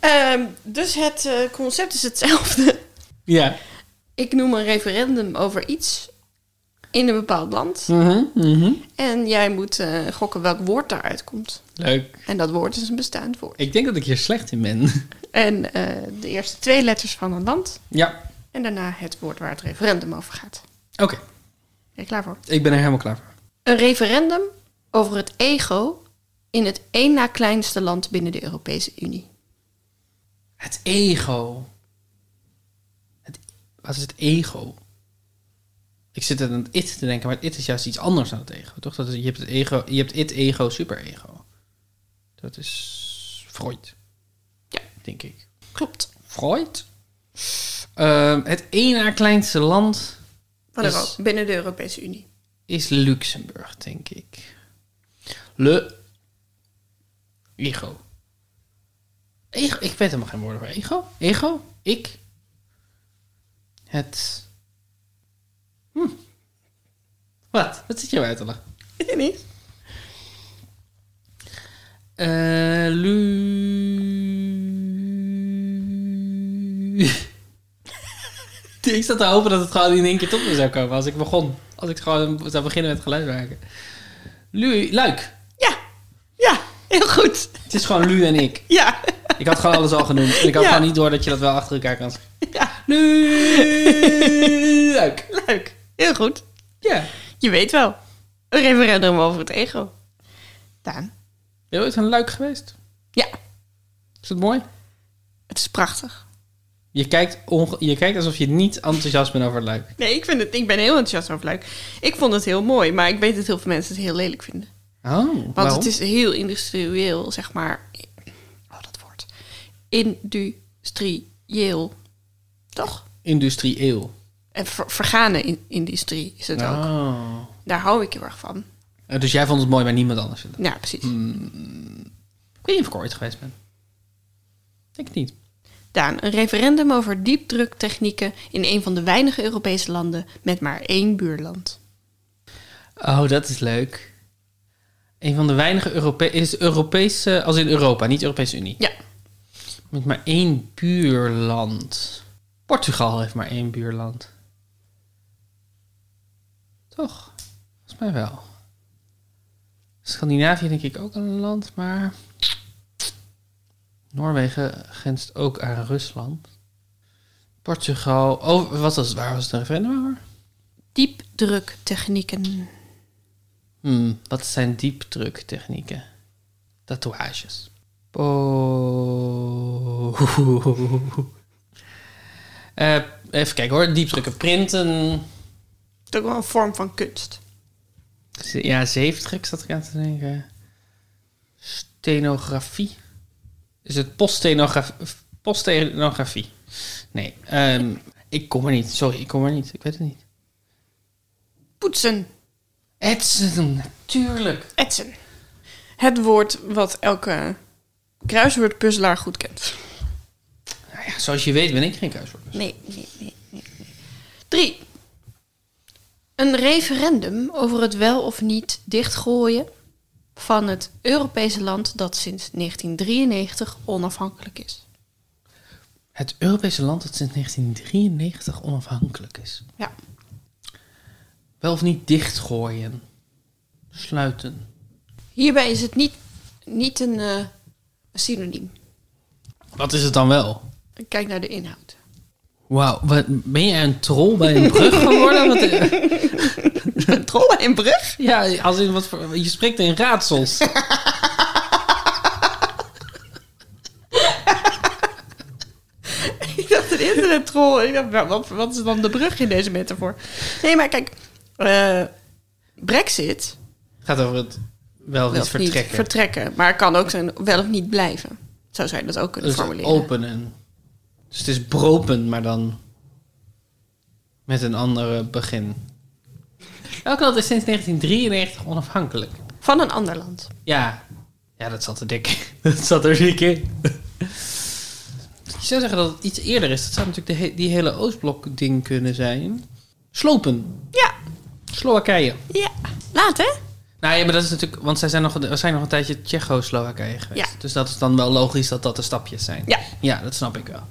Ehm, dus het eh, concept is hetzelfde. Ja. Ik noem een referendum over iets in een bepaald land. Mhm, mhm. En jij moet eh, gokken welk woord daaruit komt. Leuk. En dat woord is een bestaand woord. Ik denk dat ik hier slecht in ben. En eh, de eerste twee letters van een land. Ja. En daarna het woord waar het referendum over gaat. Oké, Ben je klaar voor? ik ben er helemaal klaar voor. Een referendum over het ego in het één na kleinste land binnen de Europese Unie. Het ego. Het, wat is het ego? Ik zit aan het it te denken, maar het it is juist iets anders dan het ego, toch? Dat is, je hebt het ego, je hebt it, ego, superego. Dat is Freud. Ja. denk ik. Klopt. Freud? Ehm, het één na kleinste land Van Is- Europa, binnen de Europese Unie. is Luxemburg, denk ik. Le ego. Ego, ik weet helemaal geen woorden voor ego. Ego? Ik? Het. Hm. Wat? Wat zit je uit te lachen? Je niet? Eh, lu... ik zat te hopen dat het gewoon in één keer tot me zou komen als ik begon. Als ik gewoon zou beginnen met geluid maken. Lu... Luik. Ja. Ja, heel goed. Het is gewoon Lu en ik. Ja. Ik had gewoon alles al genoemd. En ik had Ja. gewoon niet door dat je dat wel achter elkaar kan zeggen. Ja, Lu... Luik. leuk. Heel goed. Ja. Je weet wel. Een referendum over het ego. Daan. Ben je ooit een Luik geweest? Ja, Is het mooi? het is prachtig. Je kijkt, onge- je kijkt alsof je niet enthousiast bent over het Luik. Nee, ik, vind het, ik ben heel enthousiast over Luik. Ik vond het heel mooi, maar ik weet dat heel veel mensen het heel lelijk vinden. Oh, Want waarom? het is heel industrieel, zeg maar. Oh, dat woord. Industrieel. Toch? Industrieel. En ver- vergane in, industrie is het ook. Oh. Daar hou ik heel erg van. Eh, Dus jij vond het mooi, maar niemand anders vindt het. Ja, precies. Ik weet niet of ik ooit geweest ben. Denk het niet. Daan, een referendum over diepdruktechnieken in een van de weinige Europese landen met maar één buurland. Oh, dat is leuk. Een van de weinige Europe is Europese, als in Europa, niet Europese Unie. Ja, Met maar één buurland. Portugal heeft maar één buurland. Toch? Volgens mij wel. Scandinavië denk ik ook een land, maar... Noorwegen grenst ook aan Rusland. Portugal... Oh, wat was, waar was het een referendum over? diepdruktechnieken. Hmm, wat zijn diepdruktechnieken? Tatoeages. Oh. Even kijken hoor. Diepdrukken. Printen. Ook wel een vorm van kunst. Ja, zeefdruk zat ik aan te denken. Stenografie. Is het poststenografie? Poststenografie. Nee, ehm, ik kom er niet. Sorry, ik kom er niet. Ik weet het niet. Poetsen. Etsen, natuurlijk. Etsen. Het woord wat elke kruiswoordpuzzelaar goed kent. Nou ja, zoals je weet ben ik geen kruiswoord. Nee, nee, nee, nee. nee. Drie. Een referendum over het wel of niet dichtgooien van het Europese land dat sinds 1993 onafhankelijk is. Het Europese land dat sinds 1993 onafhankelijk is. Ja. Wel of niet dichtgooien. Sluiten. Hierbij is het niet, niet een eh, synoniem. Wat is het dan wel? Kijk naar de inhoud. Wauw, wat- ben jij een troll bij een brug geworden? Wat, Een troll bij een brug? ja, als in wat voor, je spreekt in raadsels. hele troll. Ik dacht, nou, wat, wat is dan de brug in deze metafoor? Nee, maar kijk, eh, Brexit gaat over het wel of wil niet vertrekken. vertrekken, maar het kan ook zijn wel of niet blijven. Zo zou je dat ook kunnen dus formuleren. openen. Dus het is bropen, maar dan met een andere begin. Land is sinds 1993 onafhankelijk? Van een ander land. Ja, ja dat zat er dik in. Dat zat er dik in. Je zou zeggen dat het iets eerder is. Dat zou natuurlijk de he- die hele Oostblok-ding kunnen zijn. Slopen. Ja, Slowakije. ja. Laat hè? Nou ja, maar dat is natuurlijk... Want zij zijn nog, we zijn nog een tijdje Tsjechoslowakije geweest. Ja. Dus dat is dan wel logisch dat dat de stapjes zijn. Ja. Ja, dat snap ik wel.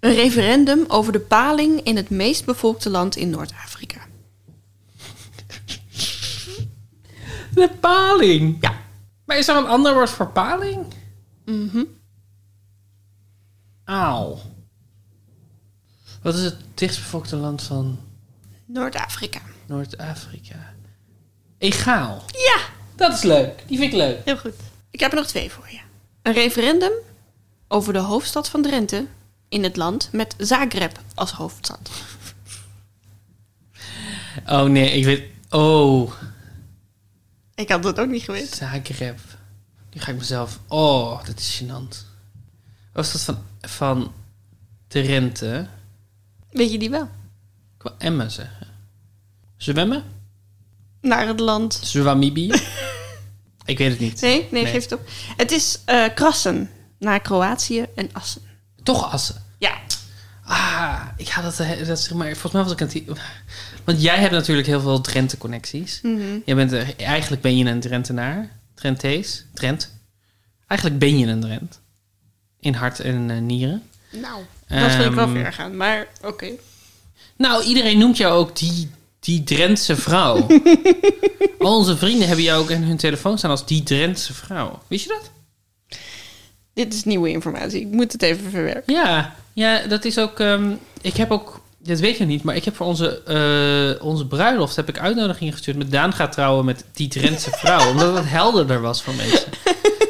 Een referendum over de paling in het meest bevolkte land in Noord-Afrika. De paling. Ja. Maar is er een ander woord voor paling? Mhm. Aal. Wat is het dichtstbevolkte land van Noord-Afrika. Noord-Afrika? Egaal. Ja, Dat is leuk. Die vind ik leuk. heel goed. Ik heb er nog twee voor je. Een referendum over de hoofdstad van Drenthe in het land met Zagreb als hoofdstad. Oh nee, ik weet... Oh, Ik had dat ook niet geweten. Zagreb. Nu ga ik mezelf... Oh, dat is gênant. Was dat van, van Drenthe? Weet je die wel? Ik wil Emmen zeggen. Zwemmen? Naar het land. Zwamibi? ik weet het niet. Nee, nee, Nee. geef het op. Het is eh, Krassen naar Kroatië en Assen. Toch Assen. Ja, Ah, ik ga dat, eh, dat zeg maar. Volgens mij was ik aan het. Want jij hebt natuurlijk heel veel Drenthe-connecties. Mhm. Jij bent er, eigenlijk ben je een Drentenaar. Drenthees. Drent. Eigenlijk ben je een Drent. In hart en eh, nieren. nou, dat vind ik wel Ehm, ver gaan, maar oké. Nou, iedereen noemt jou ook die, die Drentse vrouw. Al onze vrienden hebben jou ook in hun telefoon staan als die Drentse vrouw. Wist je dat? Dit is nieuwe informatie. Ik moet het even verwerken. Ja, ja dat is ook. ehm, ik heb ook. Dat weet je niet, maar ik heb voor onze, eh, onze bruiloft heb ik uitnodigingen gestuurd met Daan gaat trouwen met die Drentse vrouw. omdat het helderder was voor mensen.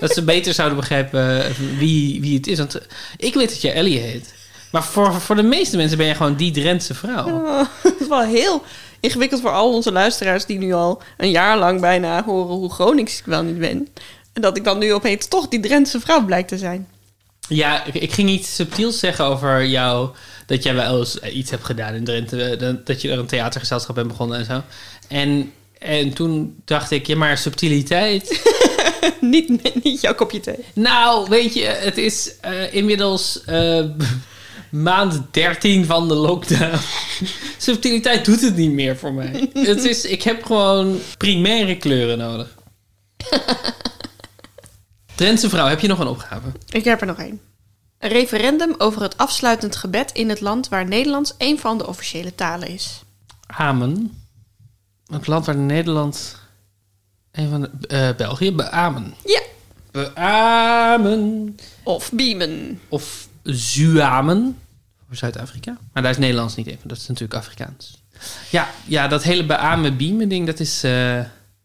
dat ze beter zouden begrijpen eh, wie, wie het is. Want eh, ik weet dat je Ellie heet. Maar voor, voor de meeste mensen ben je gewoon die Drentse vrouw. Oh, het is wel heel ingewikkeld voor al onze luisteraars die nu al een jaar lang bijna horen hoe Gronings ik wel niet ben. Dat ik dan nu opeens toch die Drentse vrouw blijkt te zijn. Ja, ik, ik ging iets subtiels zeggen over jou. Dat jij wel eens iets hebt gedaan in Drenthe. eh, Dat, je er een theatergezelschap bent begonnen en zo. En, en toen dacht ik, ja, maar subtiliteit. niet, niet jouw kopje thee. Nou, weet je, het is eh, inmiddels eh, maand 13 van de lockdown. Subtiliteit doet het niet meer voor mij. het is, ik heb gewoon primaire kleuren nodig. Drentse vrouw, heb je nog een opgave? Ik heb er nog één. Een referendum over het afsluitend gebed in het land waar Nederlands een van de officiële talen is. Amen. Het land waar Nederland... Een van de... eh, België, beamen. Ja. Beamen. Of Biemen. Of Zuamen. Voor Zuid-Afrika. Maar daar is Nederlands niet even. Dat is natuurlijk Afrikaans. Ja, ja dat hele beamen biemen ding, dat is... eh,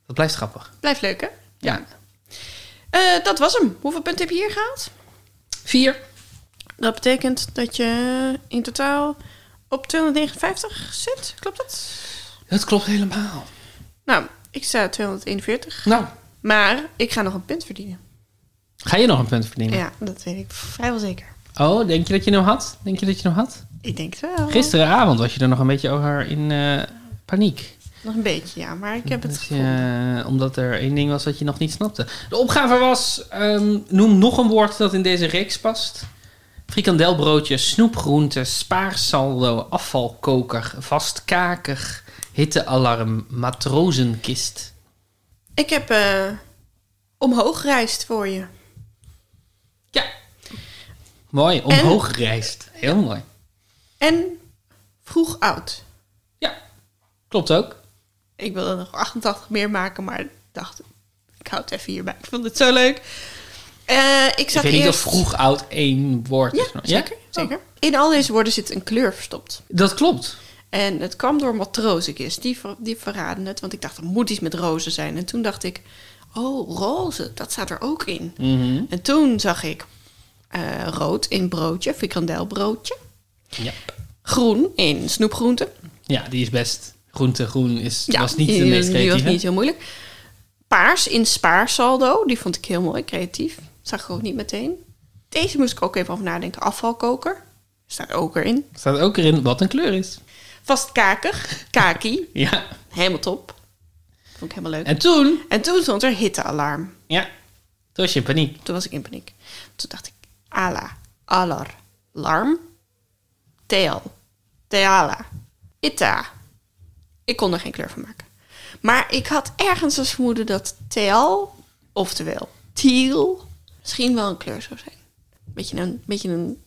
dat blijft grappig. Blijft leuk, hè? Ja. Eh, dat was hem. Hoeveel punten heb je hier gehaald? Vier. Dat betekent dat je in totaal op 259 zit. Klopt dat? Dat klopt helemaal. Nou, ik sta 241. Nou, Maar ik ga nog een punt verdienen. ga je nog een punt verdienen? Ja, dat weet ik vrijwel zeker. Oh, denk je dat je hem had? Denk je dat je hem had? Ik denk het wel. Gisteravond was je er nog een beetje over in eh, paniek. Nog een beetje, ja. Maar ik heb het gevonden. eh, omdat er één ding was dat je nog niet snapte. De opgave was, ehm, noem nog een woord dat in deze reeks past. Frikandelbroodje, snoepgroente, spaarsaldo, afvalkoker, vastkaker, hittealarm, matrozenkist. Ik heb eh, omhoog gereisd voor je. Ja. Mooi, omhoog gereisd. Heel mooi. En vroeg oud. Ja, klopt ook. Ik wilde nog 88 meer maken, maar ik dacht, ik hou het even hierbij. Ik vond het zo leuk. Eh, ik Ik zat weet niet of vroeg oud één woord Ja, is. maar- zeker. zeker. In al deze woorden zit een kleur verstopt. Dat klopt. En het kwam door matrozenkist. Die, ver- die verraden het, want ik dacht, er moet iets met rozen zijn. En toen dacht ik, oh, roze, dat staat er ook in. Mhm. En toen zag ik eh, rood in broodje, frikandelbroodje. Ja. Groen in snoepgroenten. Ja, die is best. Groente groen is, Ja, was niet de meest Die was creatieve. niet heel moeilijk. Paars in spaarsaldo. Die vond ik heel mooi, creatief. Zag ik ook niet meteen. Deze moest ik ook even over nadenken. Afvalkoker. Staat ook erin. Staat ook erin wat een kleur is. Vastkakig. Kaki. Ja. Helemaal top. Vond ik helemaal leuk. En toen, En toen stond er hittealarm. ja, toen was je in paniek. Toen was ik in paniek. Toen dacht ik, ala, alar, larm, teal, teala, ita. Ik kon er geen kleur van maken. Maar ik had ergens een vermoeden dat teal, oftewel teal, misschien wel een kleur zou zijn. Beetje een, beetje een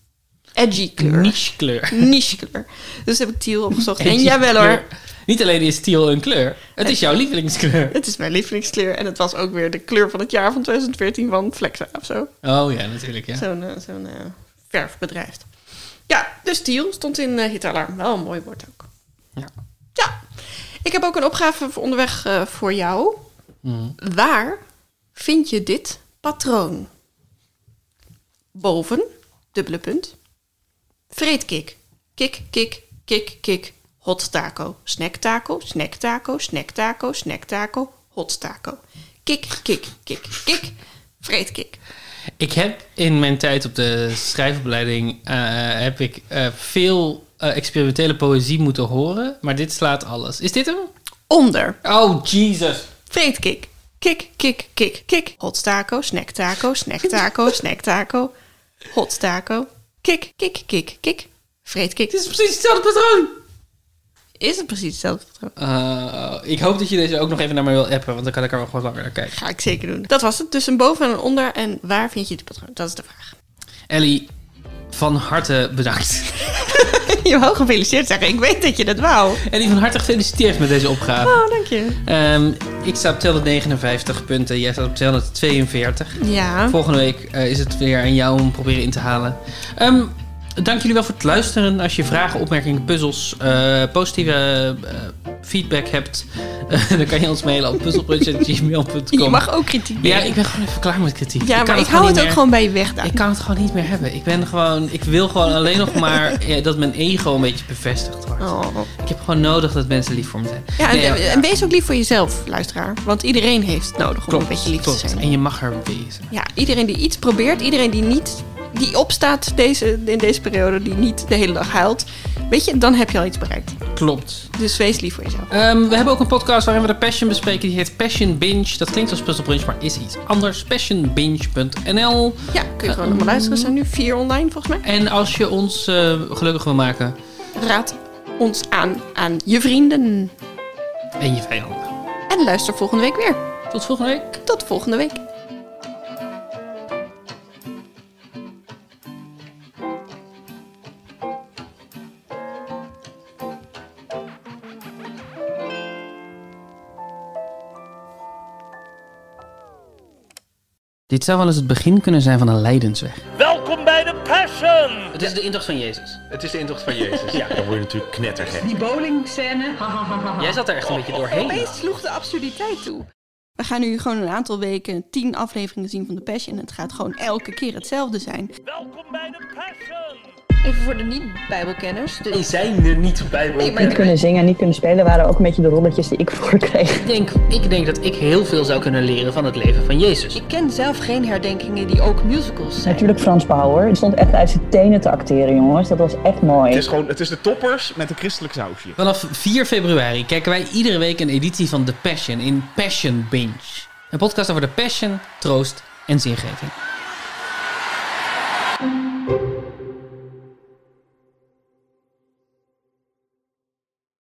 edgy kleur. Niche kleur. Niche kleur. Dus heb ik teal opgezocht. En jawel kleur. hoor, Niet alleen is teal een kleur, het is jouw lievelingskleur. het is mijn lievelingskleur. En het was ook weer de kleur van het jaar van 2014 van Flexa of zo. Oh ja, natuurlijk, ja. Zo'n eh, zo'n eh, verfbedrijf. Ja, dus Tiel stond in uh, hitalarm. Wel een mooi woord ook. Ja. Ja. Ik heb ook een opgave voor onderweg eh, voor jou. Mhm. Waar vind je dit patroon? Boven, dubbele punt. Vreetkik. Kik, kik, kik, kik. Hot taco. Snack taco, snack taco, snack taco, snack taco. Hot taco. Kik, kik, kik, kik. Vreetkik. Ik heb in mijn tijd op de schrijfopleiding eh, heb ik eh, veel eh, experimentele poëzie moeten horen, maar dit slaat alles. Is dit hem? Onder. Oh, Jesus. Vreetkik. Kik, kik, kik, kik. Hot taco, snack taco, snack taco, snack taco. Hot taco. Kik, kik, kik, kik. Vreetkik. Het is precies hetzelfde patroon. Is het precies hetzelfde patroon? Eh, ik hoop dat je deze ook nog even naar mij wil appen, want dan kan ik er wel gewoon langer naar kijken. Ga ik zeker doen. Dat was het. Dus een boven en een onder. En waar vind je dit patroon? Dat is de vraag. Ellie, van harte bedankt. Je wou gefeliciteerd zeggen. Ik weet dat je dat wou. Ellie, van harte gefeliciteerd met deze opgave. Oh, dank je. Ehm, ik sta op 259 punten, jij staat op 242. Ja. Volgende week eh, is het weer aan jou om proberen in te halen. Ehm, dank jullie wel voor het luisteren. Als je vragen, opmerkingen, puzzels, eh, positieve eh, feedback hebt, dan kan je ons mailen op puzzelbrunch.gmail.com. Je mag ook kritiek Ja, ik ben gewoon even klaar met kritiek. Ja, maar ik hou het ook gewoon bij je weg. Ik kan het gewoon niet meer hebben. Ik ben gewoon, ik wil gewoon alleen nog maar eh, dat mijn ego een beetje bevestigd wordt. Oh. Ik heb gewoon nodig dat mensen lief voor me zijn. Ja, en, ja. wees ook lief voor jezelf, luisteraar. Want iedereen heeft het nodig om Klopt, een beetje lief klopt. te zijn. En je mag er wezen. Ja, iedereen die iets probeert, iedereen die niet die opstaat deze, in deze periode, die niet de hele dag huilt, weet je, dan heb je al iets bereikt. Klopt. Dus wees lief voor jezelf. Ehm, we hebben ook een podcast waarin we de Passion bespreken. Die heet Passion Binge. Dat klinkt als Puzzle Brunch, maar is iets anders. Passionbinge.nl. Ja, kun je gewoon nog maar luisteren. Er zijn nu vier online volgens mij. En als je ons eh, gelukkig wil maken Raad ons aan aan je vrienden. en je vijanden. En luister volgende week weer. Tot volgende week. Tot volgende week. Dit zou wel eens het begin kunnen zijn van een lijdensweg. Welkom bij de Passion! Het is de intocht van Jezus. Het is de intocht van Jezus. Ja, dan word je natuurlijk knettergek. Die bowlingscène. Jij zat er echt een beetje doorheen. Opeens sloeg de absurditeit toe. We gaan nu gewoon een aantal weken tien afleveringen zien van The Passion. En het gaat gewoon elke keer hetzelfde zijn. Welkom bij de Passion! Even voor de niet-bijbelkenners. Die zijn er niet bij. Nee, niet kunnen zingen en niet kunnen spelen waren ook een beetje de rolletjes die ik voorkreeg. Ik denk, ik denk dat ik heel veel zou kunnen leren van het leven van Jezus. Ik ken zelf geen herdenkingen die ook musicals zijn. Natuurlijk Frans Bauer. Die stond echt uit zijn tenen te acteren, jongens. Dat was echt mooi. Het is gewoon, het is de toppers met een christelijk sausje. Vanaf 4 februari kijken wij iedere week een editie van The Passion in Passion Binge. Een podcast over de passion, troost en zingeving.